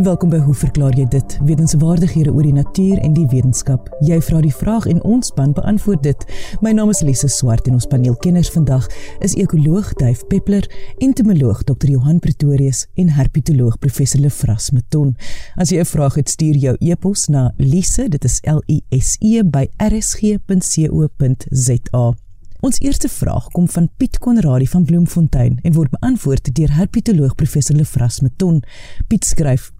Welkom by Hoe verklaar jy dit? Wetenskapwaardighede oor die natuur en die wetenskap. Jy vra die vraag en ons span beantwoord dit. My naam is Lise Swart en ons paneelkenners vandag is ekoloog Duif Peppler, entomoloog Dr. Johan Pretorius en herpetoloog Professor Lefras Meton. As jy 'n vraag het, stuur jou e-pos na lise, dit is L I S E by rsg.co.za. Ons eerste vraag kom van Piet Konradi van Bloemfontein en word beantwoord deur herpetoloog Professor Lefras Meton. Piet skryf: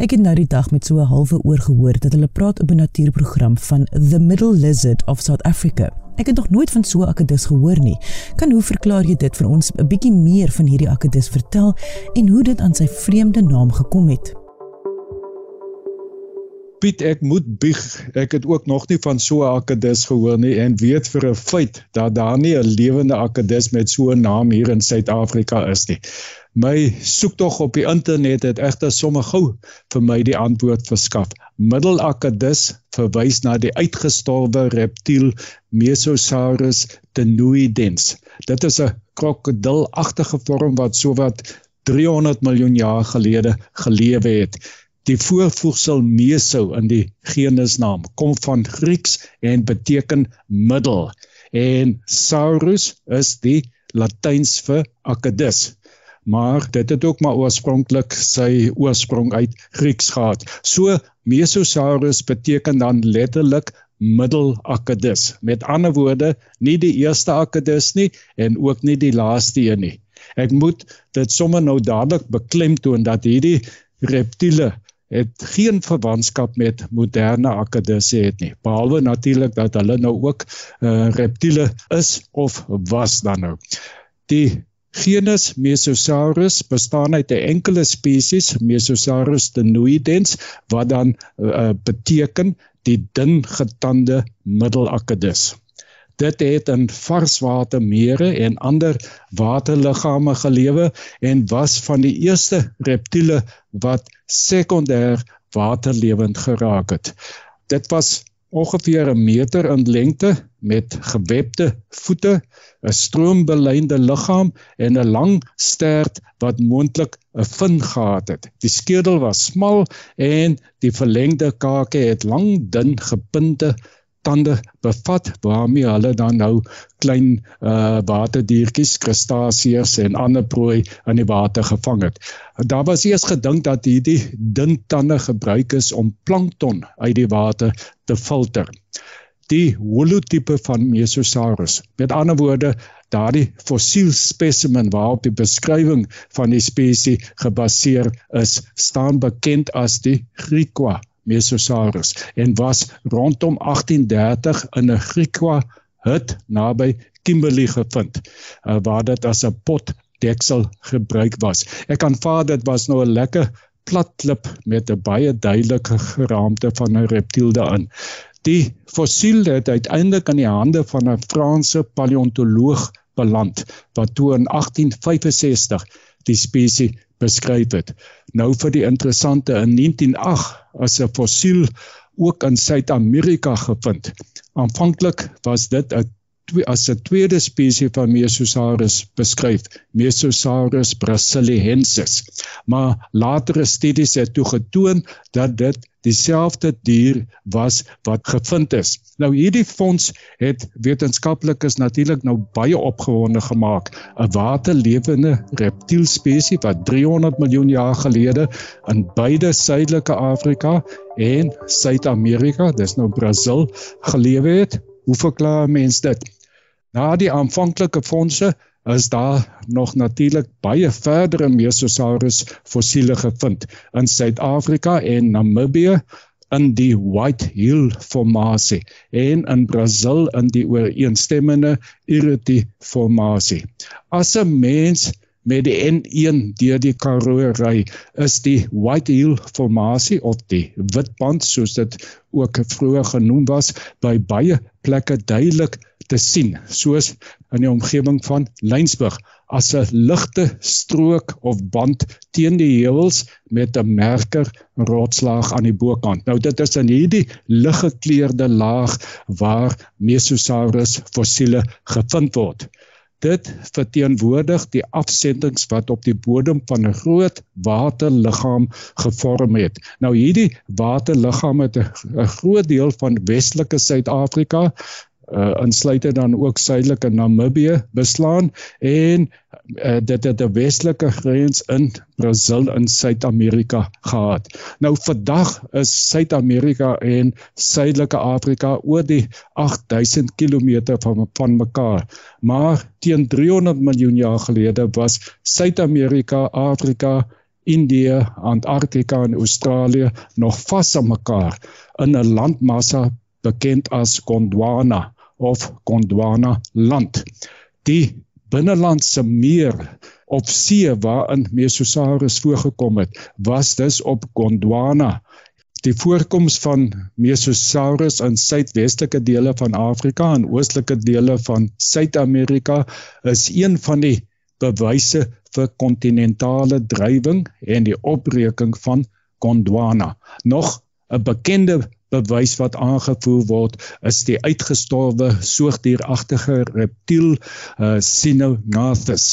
Ek het nou die dag met so 'n halwe oor gehoor dat hulle praat op 'n natuurprogram van The Middle Lizard of South Africa. Ek het nog nooit van so 'n akedus gehoor nie. Kan hoe verklaar jy dit vir ons 'n bietjie meer van hierdie akedus vertel en hoe dit aan sy vreemde naam gekom het? Piet, ek moet bieg. Ek het ook nog nie van so 'n akedus gehoor nie en weet vir 'n feit dat daar nie 'n lewende akedus met so 'n naam hier in Suid-Afrika is nie. My soektog op die internet het egter sommer gou vir my die antwoord verskaf. Middelakedus verwys na die uitgestorwe reptiel Mesosaurus tenuidens. Dit is 'n krokodilagtige vorm wat sowat 300 miljoen jaar gelede gelewe het. Die voorvoegsel meso in die genusnaam kom van Grieks en beteken middel en saurus is die Latyns vir akedus maar dit het ook maar oorspronklik sy oorsprong uit Grieks gehad. So Mesosaurus beteken dan letterlik middelakedus. Met ander woorde, nie die eerste akedus nie en ook nie die laaste een nie. Ek moet dit sommer nou dadelik beklemtoon dat hierdie reptiele het geen verwantskap met moderne akedusse het nie. Behalwe natuurlik dat hulle nou ook uh, reptiele is of was dan nou. Die Genus Mesosaurus bestaan uit 'n enkele spesies, Mesosaurus tenuidens, wat dan uh, beteken die dun getande middelakedus. Dit het in varswatermere en ander waterliggame gelewe en was van die eerste reptiele wat sekondêr waterlewend geraak het. Dit was ongeveer 'n meter in lengte met gewebde voete, 'n stroombeleinde liggaam en 'n lang stert wat moontlik 'n vin gehad het. Die skedel was smal en die verlengde kake het lang dun gepunte tande bevat waarmee hulle dan nou klein uh waterdiertjies, krustasiërs en ander prooi in die water gevang het. Daar was eers gedink dat hierdie dun tande gebruik is om plankton uit die water te filter. Die holotipe van Mesosaurus. Met ander woorde, daardie fossiel spesimen waarop die beskrywing van die spesies gebaseer is, staan bekend as die Griqua Mesosaurus en was rondom 1830 in 'n Griekwa hut naby Kimberley gevind uh, waar dit as 'n potdeksel gebruik was. Ek aanvaar dit was nou 'n lekker plat klip met 'n baie duidelike geraamte van 'n reptiel daarin. Die fossiel het uiteindelik in die hande van 'n Franse paleontoloog beland wat toe in 1865 die spesies beskryf het. Nou vir die interessante in 1908 as 'n fossiel ook in Suid-Amerika gevind. Aanvanklik was dit 'n as 'n tweede spesies van Mesosaurus beskryf, Mesosaurus brasiliensis. Maar latere studies het toe getoon dat dit dieselfde dier was wat gevind is. Nou hierdie fonds het wetenskaplikes natuurlik nou baie opgewonde gemaak. 'n Waterlewende reptielspesies wat 300 miljoen jaar gelede in beide suidelike Afrika en Suid-Amerika, dis nou Brasil, gelewe het. Hoe verklaar mens dit? Na die aanvanklike fondse is daar nog natuurlik baie verdere Mesosaurus fossiele gevind in Suid-Afrika en Namibië in die White Hill formasie en in Brasil in die ooreenstemmende Iriti formasie. As 'n mens met die N1 deur die Karoo ry, is die White Hill formasie of die Witband soos dit ook vroeër genoem was, by baie plekke duidelik te sien, soos in die omgewing van Lensburg as 'n ligte strook of band teen die heuwels met 'n merker rotslaag aan die bokant. Nou dit is in hierdie liggekleurde laag waar Mesosaurus fossiele gevind word. Dit verteenwoordig die afsendings wat op die bodem van 'n groot waterliggaam gevorm het. Nou hierdie waterliggaam het 'n groot deel van Westelike Suid-Afrika uh insluitend dan ook suidelike Namibië beslaan en uh, dit het 'n westelike grens in Brasil in Suid-Amerika gehad. Nou vandag is Suid-Amerika en Suidelike Afrika oor die 8000 km van van mekaar. Maar teen 300 miljoen jaar gelede was Suid-Amerika, Afrika, Indië, Antarktika en Australië nog vas aan mekaar in 'n landmassa bekend as Gondwana of Gondwana land. Die binnelandse meer op see waarin Mesosaurus voorgekom het, was dus op Gondwana. Die voorkoms van Mesosaurus in suidwestelike dele van Afrika en oostelike dele van Suid-Amerika is een van die bewyse vir kontinentale drywing en die opbreking van Gondwana. Nog 'n bekende bewys wat aangevoer word is die uitgestorwe soogdieragtige reptiel uh, Cynonathus.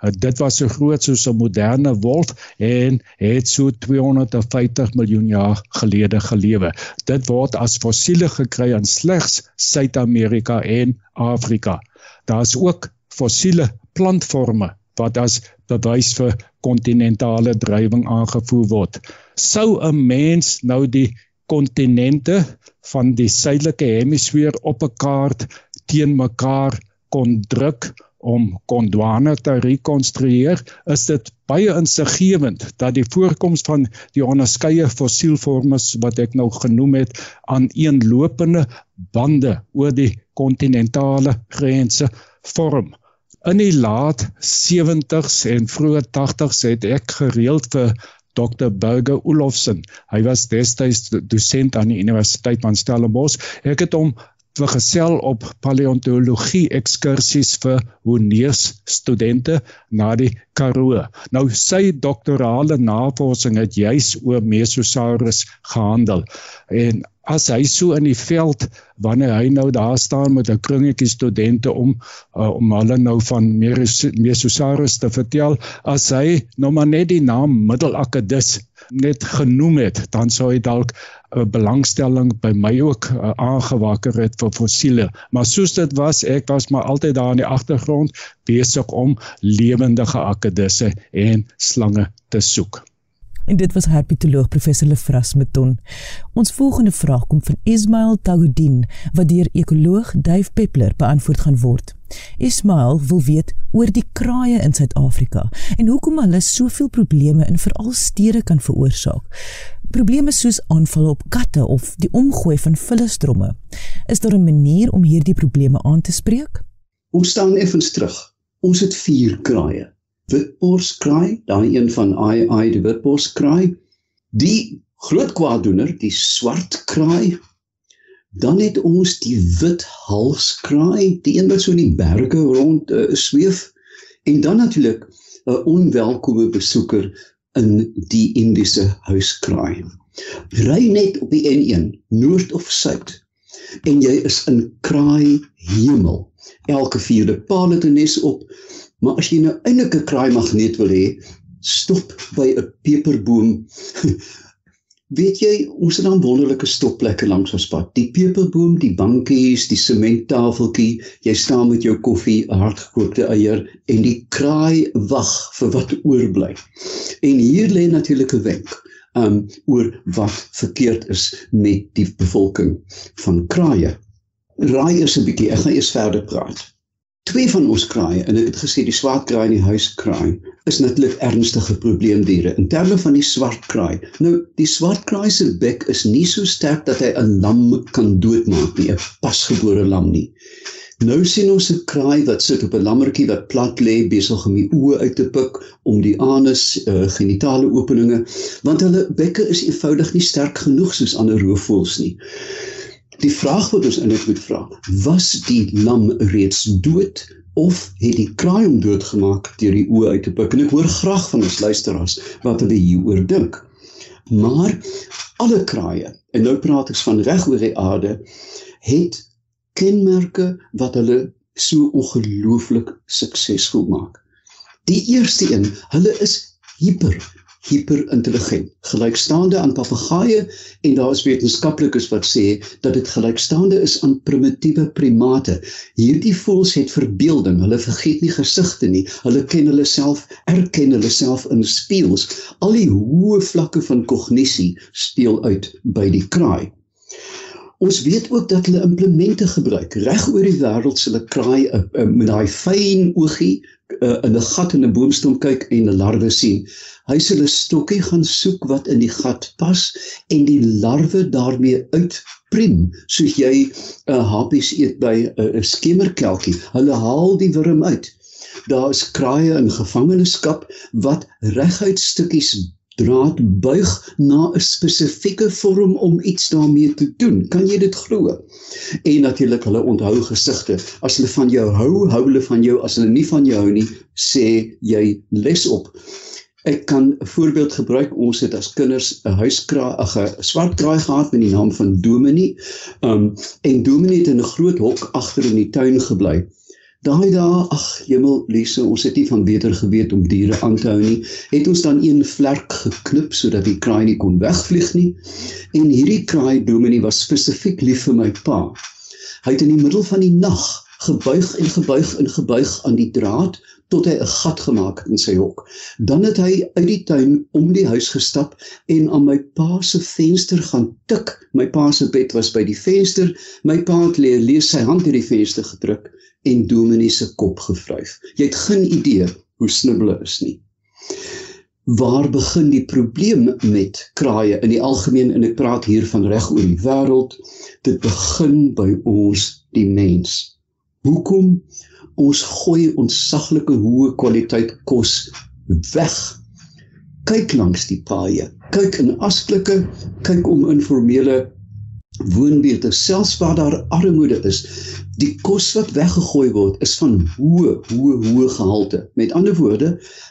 Uh, dit was so groot soos 'n moderne wolf en het so 250 miljoen jaar gelede gelewe. Dit word as fossiele gekry in slegs Suid-Amerika en Afrika. Daar's ook fossiele plantforme wat as bewys vir kontinentale drywing aangevoer word. Sou 'n mens nou die kontinente van die suidelike hemisfeer op 'n kaart teen mekaar kon druk om Gondwana te rekonstrueer, is dit baie insiggewend dat die voorkoms van die onderskeie fossielvorms wat ek nou genoem het aan eenlopende bande oor die kontinentale grense vorm. In die laat 70s en vroeë 80s het ek gereeld vir Dr. Burger Olofsen. Hy was destyds dosent aan die Universiteit van Stellenbosch. Ek het hom vergesel op paleontologie ekskursies vir honeurs studente na die Karoo. Nou sy doktorale navorsing het juis oor Mesosaurus gehandel. En as hy so in die veld wanneer hy nou daar staan met 'n kringetjie studente om uh, om hulle nou van Mesosaurus te vertel as hy nou maar net die naam Middelakkedus net genoem het dan sou hy dalk 'n belangstelling by my ook uh, aangewakker het vir fossiele. Maar soos dit was ek was maar altyd daar in die agtergrond besig om lewendige akkedisse en slange te soek En dit was herpetoloog professor Lefras Meton. Ons volgende vraag kom van Ismail Tagoudin wat deur ekoloog Dave Peppler beantwoord gaan word. Ismail wil weet oor die kraaie in Suid-Afrika en hoekom hulle soveel probleme in veral stede kan veroorsaak. Probleme soos aanvalle op katte of die omgooi van vullisdromme. Is daar 'n manier om hierdie probleme aan te spreek? Ons staan effens terug. Ons het vier kraaie witborskraai, daai een van ai ai die witborskraai, die groot kwaaddoener, die swart kraai. Dan het ons die wit halskraai, die een wat so in die berge rond uh, sweef en dan natuurlik 'n onwelkome besoeker in die Indiese huiskraai. Ry net op die N1, noord of suid, en jy is in kraai hemel. Elke vierde paal het 'n nes op Maar as jy nou eintlik 'n kraai magneet wil hê, stop by 'n peperboom. Weet jy, ons het dan wonderlike stopplekke langs ons pad. Die peperboom, die bankies, die sementtafeltjie, jy staan met jou koffie, 'n hardgekookte eier en die kraai wag vir wat oorbly. En hier lê natuurlik 'n wenk um oor wat verkeerd is met die bevolking van kraaie. Raai eers 'n bietjie, ek gaan eers verder praat. Twee van ons kraaie, en ek het gesê die swart kraai en die huiskraai, is natuurlik ernstige probleemdiere in terme van die swart kraai. Nou, die swart kraai se bek is nie so sterk dat hy 'n lam kan doodmaak nie, 'n pasgebore lam nie. Nou sien ons 'n kraai wat sit op 'n lammertjie wat plat lê besig om die oë uit te pik om die anus uh, genitale openinge, want hulle bekke is eenvoudig nie sterk genoeg soos ander roofvoëls nie. Die vraag wat ons eintlik moet vra, was die lam reeds dood of het die kraai hom doodgemaak deur die oë uit te pik? En ek hoor graag van ons luisteraars wat hulle hieroor dink. Maar alle kraaie, en nou praat ek van reg oor die aarde, het kenmerke wat hulle so ongelooflik suksesvol maak. Die eerste een, hulle is hiper hyperintelligent, gelykstaande aan papegaaie en daar is wetenskaplikes wat sê dat dit gelykstaande is aan primitiewe primate. Hierdie voëls het verbeelding, hulle vergeet nie gesigte nie. Hulle ken hulle self, erken hulle self in spieëls. Al die hoë vlakke van kognisie speel uit by die kraai. Ons weet ook dat hulle implemente gebruik. Reg oor die wêreld sal 'n kraai uh, uh, met daai fyn oogie uh, in 'n gat in 'n boomstam kyk en 'n larwe sien. Hy sal 'n stokkie gaan soek wat in die gat pas en die larwe daarmee uitprem, soos jy 'n uh, hapies eet by 'n uh, skemerkelkie. Hulle haal die wurm uit. Daar is kraaie in gevangenskap wat reguit stukkies draad buig na 'n spesifieke vorm om iets daarmee te doen. Kan jy dit glo? En natuurlik hulle onthou gesigte. As hulle van jou hou, hou hulle van jou. As hulle nie van jou hou nie, sê jy les op. Ek kan 'n voorbeeld gebruik. Ons het as kinders 'n huiskraai, 'n swart kraai gehad met die naam van Dominie. Um en Dominie het in 'n groot hok agter in die tuin gebly. Daai dae, ag hemel, Lise, ons het nie van beter geweet om diere aan te hou nie. Het ons dan een vlerk geknip sodat die kraai nie kon wegvlieg nie. En hierdie kraai Dominie was spesifiek lief vir my pa. Hy het in die middel van die nag gebuig en gebuig en gebuig aan die draad tot hy 'n gat gemaak het in sy hok. Dan het hy uit die tuin om die huis gestap en aan my pa se venster gaan tik. My pa se bed was by die venster. My pa het lê lees sy hand in die venster gedruk en Dominee se kop gevryf. Jy het geen idee hoe snibbele is nie. Waar begin die probleem met kraaie in die algemeen en ek praat hier van reg oor die wêreld? Dit begin by ons die mens. Hoekom ons gooi ons saglike hoë kwaliteit kos weg? Kyk langs die paaie. Kyk in asblikke, kyk om informele woonbuurte selfs waar daar armoede is die kos wat weggegooi word is van hoë hoë hoë gehalte. Met ander woorde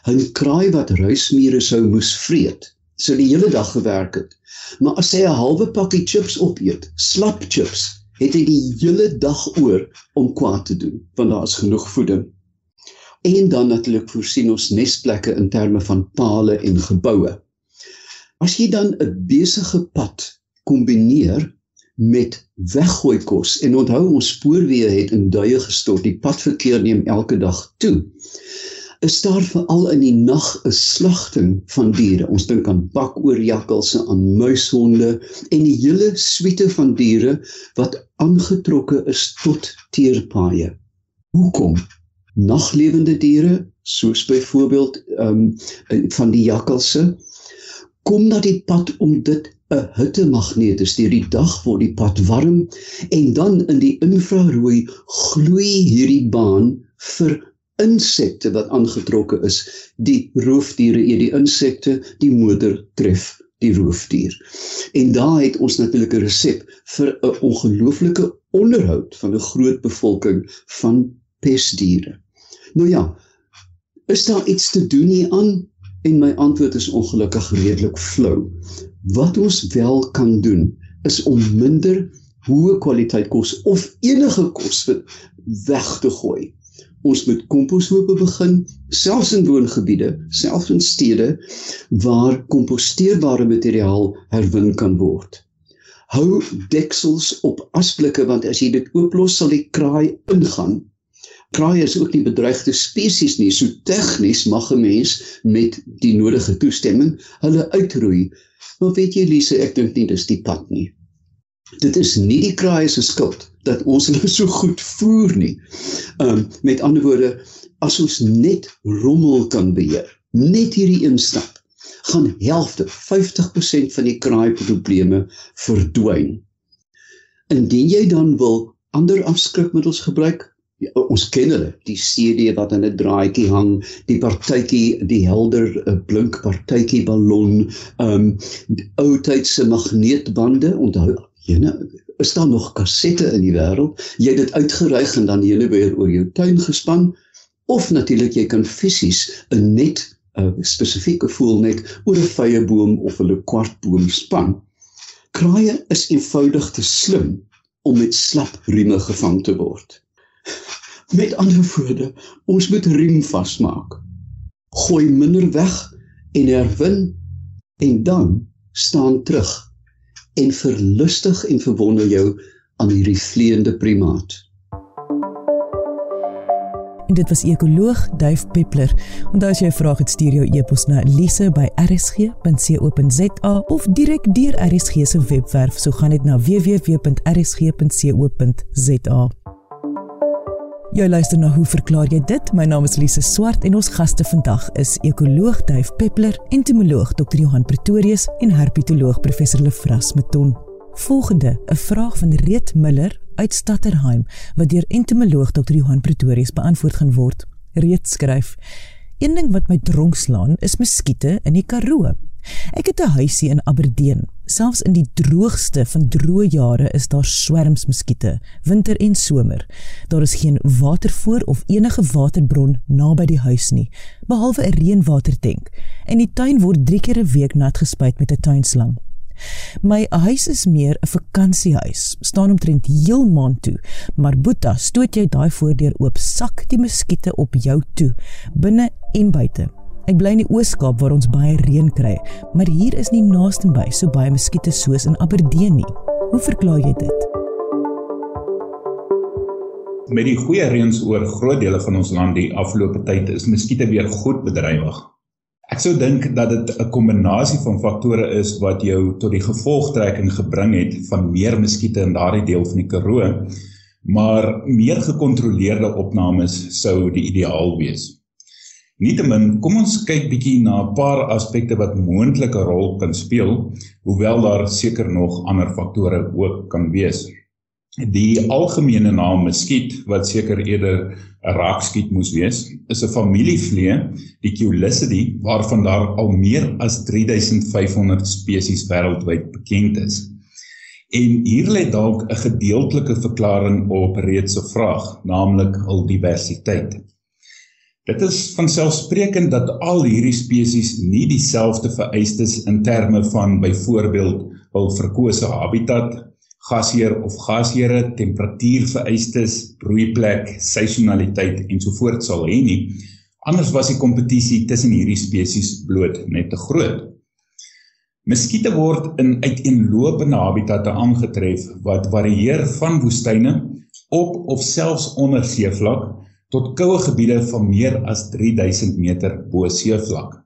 'n kraai wat ruismure sou moes vreet sou die hele dag gewerk het. Maar as hy 'n halwe pakkie chips opeet slap chips het hy die hele dag oor om kwaad te doen want daar is genoeg voeding. En dan natuurlik voorsien ons nesplekke in terme van pale en geboue as jy dan 'n besige pad kombineer met weggooi kos en onthou ons spoorweë het in duie gestort. Die padverkeer neem elke dag toe. Is daar veral in die nag 'n slagting van diere ons dink aan bakoorjakkalse aan muishonde en die hele suite van diere wat aangetrokke is tot teerpaaie. Hoekom? Naglewende diere soos byvoorbeeld ehm um, van die jakkalse kom na die pad om dit 'n hittemagneet is. Deur die dag word die pad warm en dan in die infrarooi gloei hierdie baan vir insekte wat aangetrokke is. Die roofdiere eet die insekte, die moeder tref die roofdier. En daar het ons natuurlik 'n resep vir 'n ongelooflike onderhoud van 'n groot bevolking van pestdiere. Nou ja, is daar iets te doen hier aan? En my antwoord is ongelukkig redelik flou. Wat ons wel kan doen is om minder hoë kwaliteit kos of enige kos weg te gooi. Ons moet komposhope begin, selfs in woongebiede, selfs in stede waar komposteerbare materiaal herwin kan word. Hou deksels op asblikke want as jy dit ooplos sal die kraai ingaan Kraaie is ook nie bedreigde spesies nie. So tegnies mag 'n mens met die nodige toestemming hulle uitroei. Maar weet jy Lise, ek dink nie dis die pad nie. Dit is nie die kraaie se skuld dat ons hulle so goed voer nie. Um met ander woorde, as ons net rommel kan beheer, net hierdie een stap, gaan helfte, 50% van die kraai probleme verdwyn. Indien jy dan wil ander afskrikmiddels gebruik, Ja, ons ken hulle. Die CD wat in 'n draadjie hang die partytjie die helder uh, blink partytjie ballon um ou tydse magneetbande. Onthou jene is daar nog kassette in die wêreld? Jy het dit uitgereig en dan hele weer oor jou tuin gespan. Of natuurlik jy kan fisies 'n net 'n uh, spesifieke voelnet oor 'n vye boom of 'n kwartboom span. Kraaie is eenvoudig te slim om met slap rieme gevang te word Met ander woorde, ons moet riem vasmaak. Gooi minder weg en herwin en dan staan terug en verlustig en verwonder jou aan hierdie vleiende primaat. En dit was ekoloog Duif Peppler. Onthou as jy 'n vraag het, stuur jou e-pos na lise@rsg.co.za of direk deur RSG se webwerf. So gaan dit na www.rsg.co.za. Jy luister na hoe verklaar jy dit? My naam is Lise Swart en ons gaste vandag is ekoloog Duif Peppler, entomoloog Dr. Johan Pretorius en herpetoloog Professor Lefras Meton. Volgende, 'n vraag van Reet Miller uit Stadterheim wat deur entomoloog Dr. Johan Pretorius beantwoord gaan word. Reet skryf: Een ding wat my dronk slaan is muskiete in die Karoo. Ek het 'n huisie in Aberdeen. Selfs in die droogste van droë jare is daar swerms muskiete, winter en somer. Daar is geen watervoor of enige waterbron naby die huis nie, behalwe 'n reënwatertank. En die tuin word 3 keer 'n week nat gespuit met 'n tuinslang. My huis is meer 'n vakansiehuis, staan omtrent heel maand toe, maar Boeta, stoot jy daai voordeur oop, sak die muskiete op jou toe, binne en buite. Ek bly in die Oos-Kaap waar ons baie reën kry, maar hier is nie naaste by so baie muskiete soos in Aberdeen nie. Hoe verklaar jy dit? Met die goeie reëns oor groot dele van ons land die afgelope tyd is muskiete weer goed bedrywig. Ek sou dink dat dit 'n kombinasie van faktore is wat jou tot die gevolgtrekking gebring het van meer muskiete in daardie deel van die Karoo, maar meer gekontroleerde opnames sou die ideaal wees. Nietemin, kom ons kyk bietjie na 'n paar aspekte wat moontlik 'n rol kan speel, hoewel daar seker nog ander faktore ook kan wees. Die algemene naam muskiet wat seker eerder 'n raakskiet moes wees, is 'n familievlee, die Culicidae, waarvan daar al meer as 3500 spesies wêreldwyd bekend is. En hier lê dalk 'n gedeeltelike verklaring op reeds 'n vraag, naamlik al diversiteit. Dit is vanselfsprekend dat al hierdie spesies nie dieselfde vereistes in terme van byvoorbeeld hul verkose habitat, gasheer of gasheere, temperatuurvereistes, broeiplek, seisonaliteit ensovoorts sal hê nie. Anders was die kompetisie tussen hierdie spesies bloot net te groot. Muskiete word in uiteenlopende habitatte aangetref wat varieer van woestyne op of selfs onder seevlak tot koue gebiede van meer as 3000 meter bo seevlak.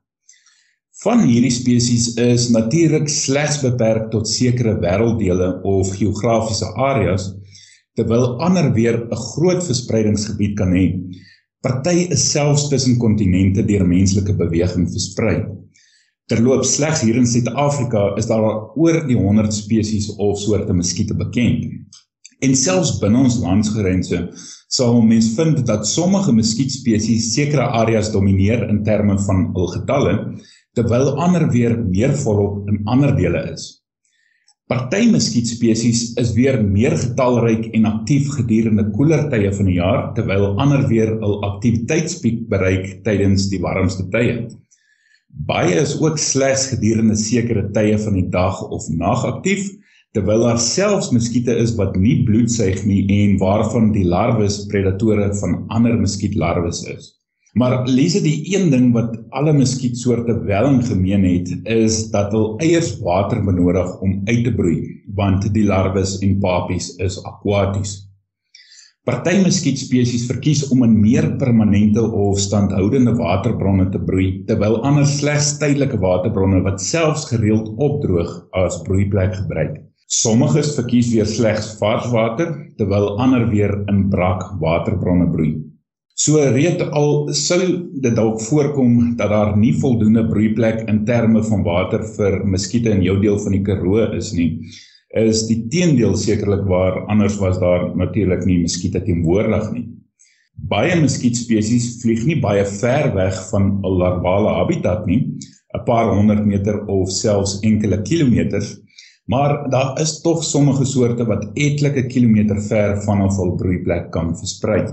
Van hierdie spesies is natuurlik slegs beperk tot sekere wêrelddele of geografiese areas, terwyl ander weer 'n groot verspreidingsgebied kan hê. Party is selfs tussen kontinente deur menslike beweging versprei. Terloops, slegs hier in Suid-Afrika is daar oor die 100 spesies of soorte muskiete bekend. En selfs binne ons landsgrense sal mens vind dat sommige muskietspesies sekere areas domineer in terme van hul getalle, terwyl ander weer meer volop in ander dele is. Party muskietspesies is weer meer getalryk en aktief gedurende koeler tye van die jaar, terwyl ander weer hul aktiwiteitspiek bereik tydens die warmste tye. Baie is ook slegs gedurende sekere tye van die dag of nag aktief, terwyl daar selfs muskiete is wat nie bloed suig nie en waarvan die larwes predatore van ander muskietlarwes is. Maar lees dit die een ding wat alle muskietsoorte wel in gemeen het is dat hulle eiers water benodig om uit te broei want die larwes en papies is akwaties. Party muskietspesies verkies om in meer permanente of standhoudende waterbronne te broei terwyl ander slegs tydelike waterbronne wat selfs gereeld opdroog as broeiplek gebruik. Sommiges verkies weer slegs vars water terwyl ander weer in brak waterbronne broei. So reed al sou dit dalk voorkom dat daar nie voldoende broeiplek in terme van water vir muskiete in jou deel van die Karoo is nie, is die teendeel sekerlik waar anders was daar natuurlik nie muskiete teenwoordig nie. Baie muskietspesies vlieg nie baie ver weg van 'n larvale habitat nie, 'n paar honderd meter of selfs enkele kilometers Maar daar is tog sommige soorte wat etlike kilometer ver vanaf hul broeiplek kan versprei.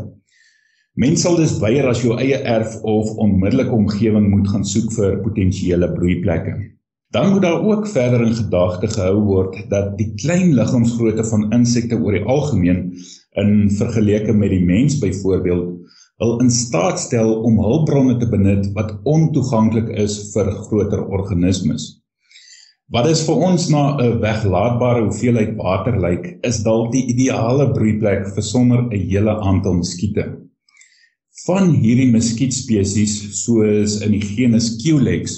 Mens sal dus weier as jou eie erf of onmiddellike omgewing moet gaan soek vir potensiële broeiplekke. Dan moet daar ook verder in gedagte gehou word dat die klein liggaamsgrootte van insekte oor die algemeen in vergelyking met die mens byvoorbeeld wil in staat stel om hulpbronne te benut wat ontoeganklik is vir groter organismes. Wat is vir ons na 'n weglaatbare hoeveelheid water lyk, is dalk die ideale broeiplek vir sommer 'n hele aantal muskiete. Van hierdie muskietspesies, soos in die genus Culex,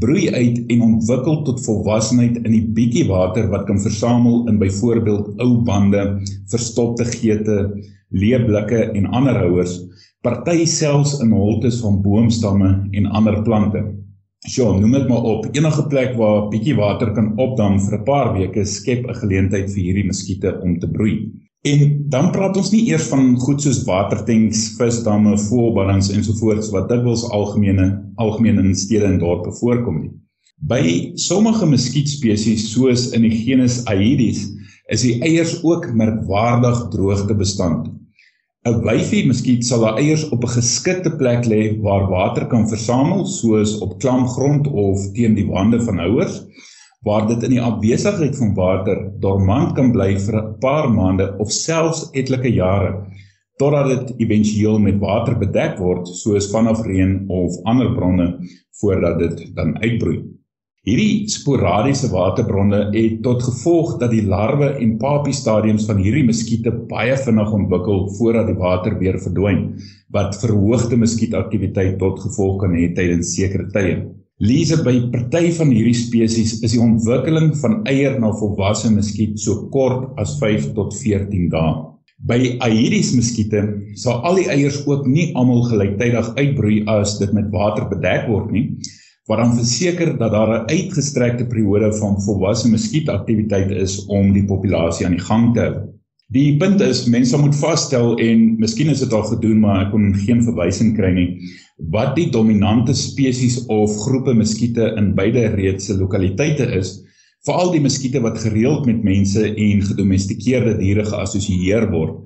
broei uit en ontwikkel tot volwassenheid in die bietjie water wat kan versamel in byvoorbeeld ou bande, verstopte geete, leë blikke en ander houers, party selfs in holtes van boomstamme en ander plante. So, noem dit maar op. Enige plek waar bietjie water kan opdam vir 'n paar weke skep 'n geleentheid vir hierdie muskiete om te broei. En dan praat ons nie eers van goed soos watertanks, visdamme, voëlballings ensovoorts wat dikwels algemene algemeen in stede en dorpe voorkom nie. By sommige muskietspesies soos in die genus Aedes is die eiers ook merkwaardig droogtebestand. 'n Wyfie muskiet sal haar eiers op 'n geskikte plek lê waar water kan versamel, soos op klam grond of teen die wande van houers waar dit in die afwesigheid van water dormant kan bly vir 'n paar maande of selfs etlike jare totdat dit éventueel met water bedek word soos vanaf reën of ander bronne voordat dit dan uitbroei. Hierdie sporadiese waterbronne het tot gevolg dat die larwe en papie stadiums van hierdie muskiete baie vinnig ontwikkel voordat die water weer verdwyn wat verhoogde muskietaktiwiteit tot gevolg kan hê tydens sekere tye. Lees by party van hierdie spesies is die ontwikkeling van eier na volwasse muskiet so kort as 5 tot 14 dae. By Aedes muskiete sal al die eiers ook nie almal gelyktydig uitbroei as dit met water bedek word nie, wat dan verseker dat daar 'n uitgestrekte periode van volwasse muskietaktiwiteit is om die populasie aan die gang te hou. Die punt is mense moet vasstel en miskien is dit al gedoen maar ek kon geen verwysing kry nie wat die dominante spesies of groepe muskiete in beide reedse lokaliteite is, veral die muskiete wat gereeld met mense en gedomestikeerde diere geassosieer word,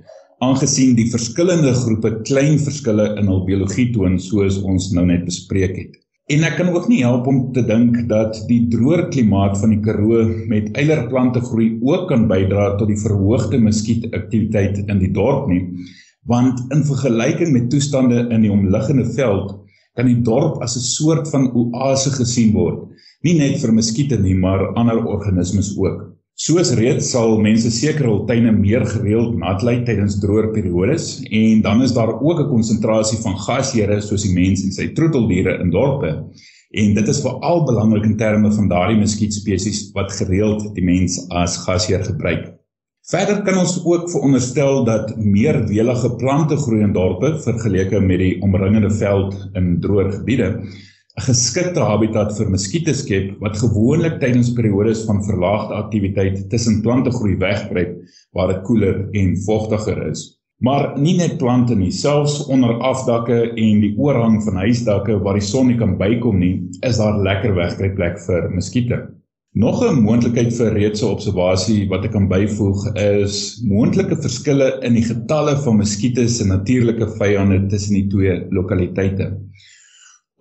aangesien die verskillende groepe klein verskille in hul biologie toon soos ons nou net bespreek het. En ek kan ook nie help om te dink dat die droër klimaat van die Karoo met eilerplante groei ook kan bydra tot die verhoogde muskietaktiwiteit in die dorp nie. Want in vergelyking met toestande in die omliggende veld kan die dorp as 'n soort van oase gesien word. Nie net vir muskiete nie maar ander organismes ook soos reeds sal mense seker hul tuine meer gereeld nat lê tydens droër periodes en dan is daar ook 'n konsentrasie van gasheure soos die mens en sy troeteldiere in dorpe. En dit is veral belangrik in terme van daardie muskietspesies wat gereeld die mens as gasheer gebruik. Verder kan ons ook veronderstel dat meer welige plante groei in dorpe vergeleke met die omringende veld in droër gebiede 'n geskikte habitat vir muskiete skep wat gewoonlik tydens periodes van verlaagde aktiwiteit tussen plante groei wegbreek waar dit koeler en vogtiger is. Maar nie net plante nie, selfs onder afdakke en die oorhang van huisdakke waar die son nie kan bykom nie, is daar lekker wegkruipplek vir muskiete. Nog 'n moontlikheid vir reedse observasie wat ek kan byvoeg is moontlike verskille in die getalle van muskiete se natuurlike vyande tussen die twee lokaliteite.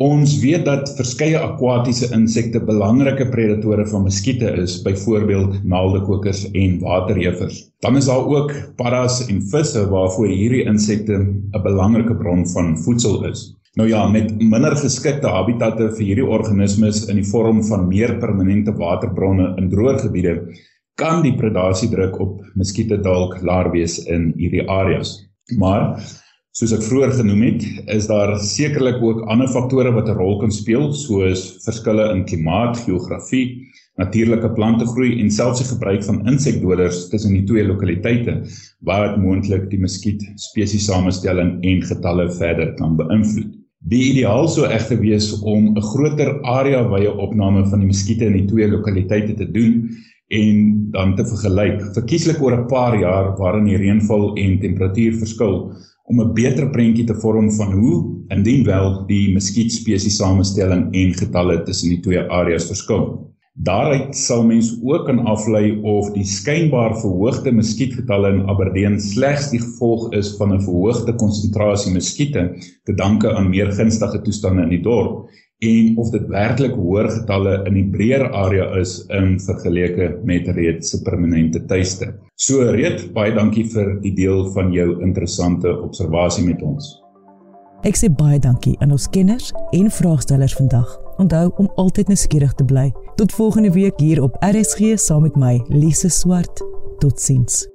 Ons weet dat verskeie akwatiese insekte belangrike predatore van muskiete is, byvoorbeeld naaldekokers en waterjevers. Dan is daar ook paddas en visse waarvoor hierdie insekte 'n belangrike bron van voedsel is. Nou ja, met minder geskikte habitatte vir hierdie organismes in die vorm van meer permanente waterbronne in droër gebiede, kan die predasiedruk op muskiete dalk laer wees in hierdie areas. Maar soos ek vroeër genoem het, is daar sekerlik ook ander faktore wat 'n rol kan speel, soos verskille in klimaat, geografie, natuurlike plantegroei en selfs die gebruik van insekdoders tussen die twee lokaliteite wat moontlik die muskiet spesiessamestelling en getalle verder kan beïnvloed. Die ideaal sou egter wees om 'n groter area wye opname van die muskiete in die twee lokaliteite te doen en dan te vergelyk, verkieslik oor 'n paar jaar waarin die reënval en temperatuur verskil om 'n beter prentjie te vorm van hoe indien wel die muskietspesies samestelling en getalle tussen die twee areas verskil. Daaruit sal mens ook kan aflei of die skynbaar verhoogde muskietgetalle in Aberdeen slegs die gevolg is van 'n verhoogde konsentrasie muskiete te danke aan meer gunstige toestande in die dorp en of dit werklik hoër getalle in die breër area is in vergeleke met reeds se permanente tuiste. So reed baie dankie vir die deel van jou interessante observasie met ons. Ek sê baie dankie aan ons kenners en vraagstellers vandag. Onthou om altyd nuuskierig te bly. Tot volgende week hier op RSG saam met my, Lise Swart. Totsiens.